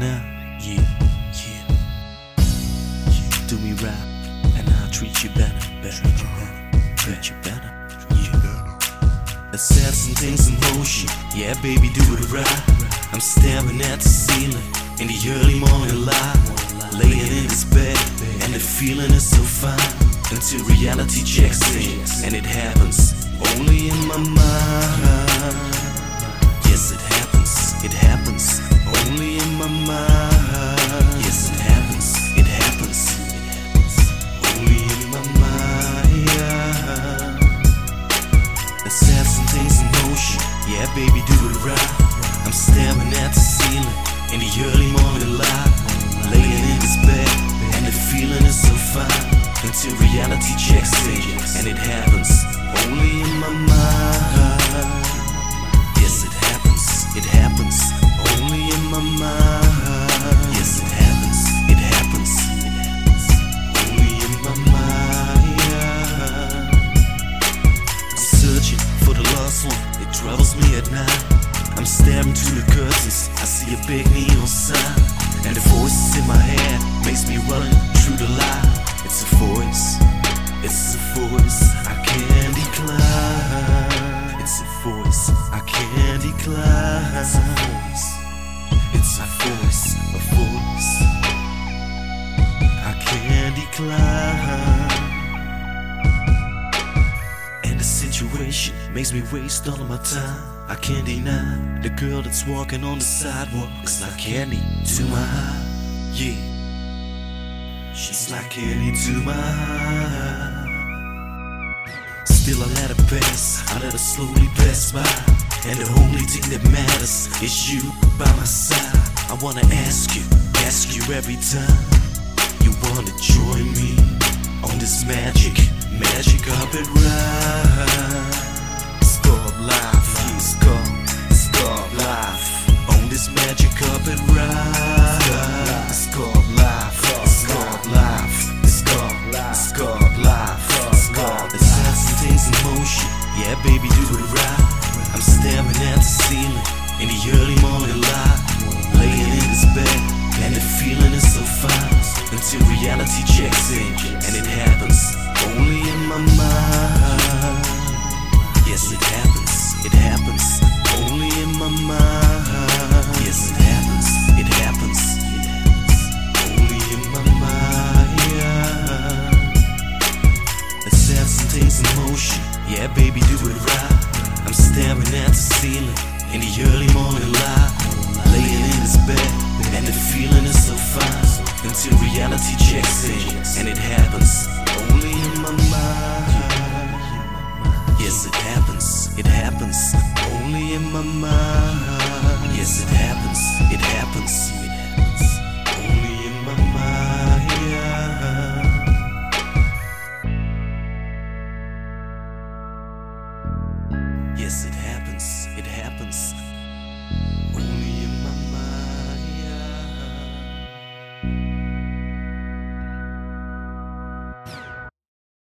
now. Yeah, yeah. yeah. Do me right, and I'll treat you better, better, treat you better, treat you better. Yeah. Let's set some things in motion. Yeah, baby, do it right. I'm staring at the ceiling in the early morning light, laying in this bed, and the feeling is so fine until reality checks in, and it happens only in my mind. In the early morning light, laying in this bed, and the feeling is so fine until reality checks in, and it happens only in my mind. Yes, it happens. It happens only in my mind. Yes, it happens. It happens. Only in my mind. I'm searching for the lost one. It troubles me at night. I'm staring through the curtains. I see a big neon sign, and the voices in my head makes me run through the light. It's a voice. It's a voice I can't decline. It's a voice I can't decline. It's a voice. It's a voice. A voice I can't decline. Situation makes me waste all of my time. I can't deny the girl that's walking on the sidewalk is like candy to my eye. Yeah. She's like candy to my eye. Still I let her pass, I let her slowly pass by. And the only thing that matters is you by my side. I wanna ask you, ask you every time. You wanna join me on this magic, magic carpet ride. Magic carpet ride. Stop life, stop life, stop, stop life, stop. Let's have some things in motion. Yeah, baby, do it right. I'm staring at the ceiling in the early morning light, laying in this bed, and the feeling is so fine until reality checks in, Yeah, baby, do it right. I'm staring at the ceiling in the early morning light, laying in this bed, and the feeling is so fine until reality checks in, and it happens only in my mind. Yes, it happens. It happens only in my mind. Yes, it happens. It happens happens. It happens.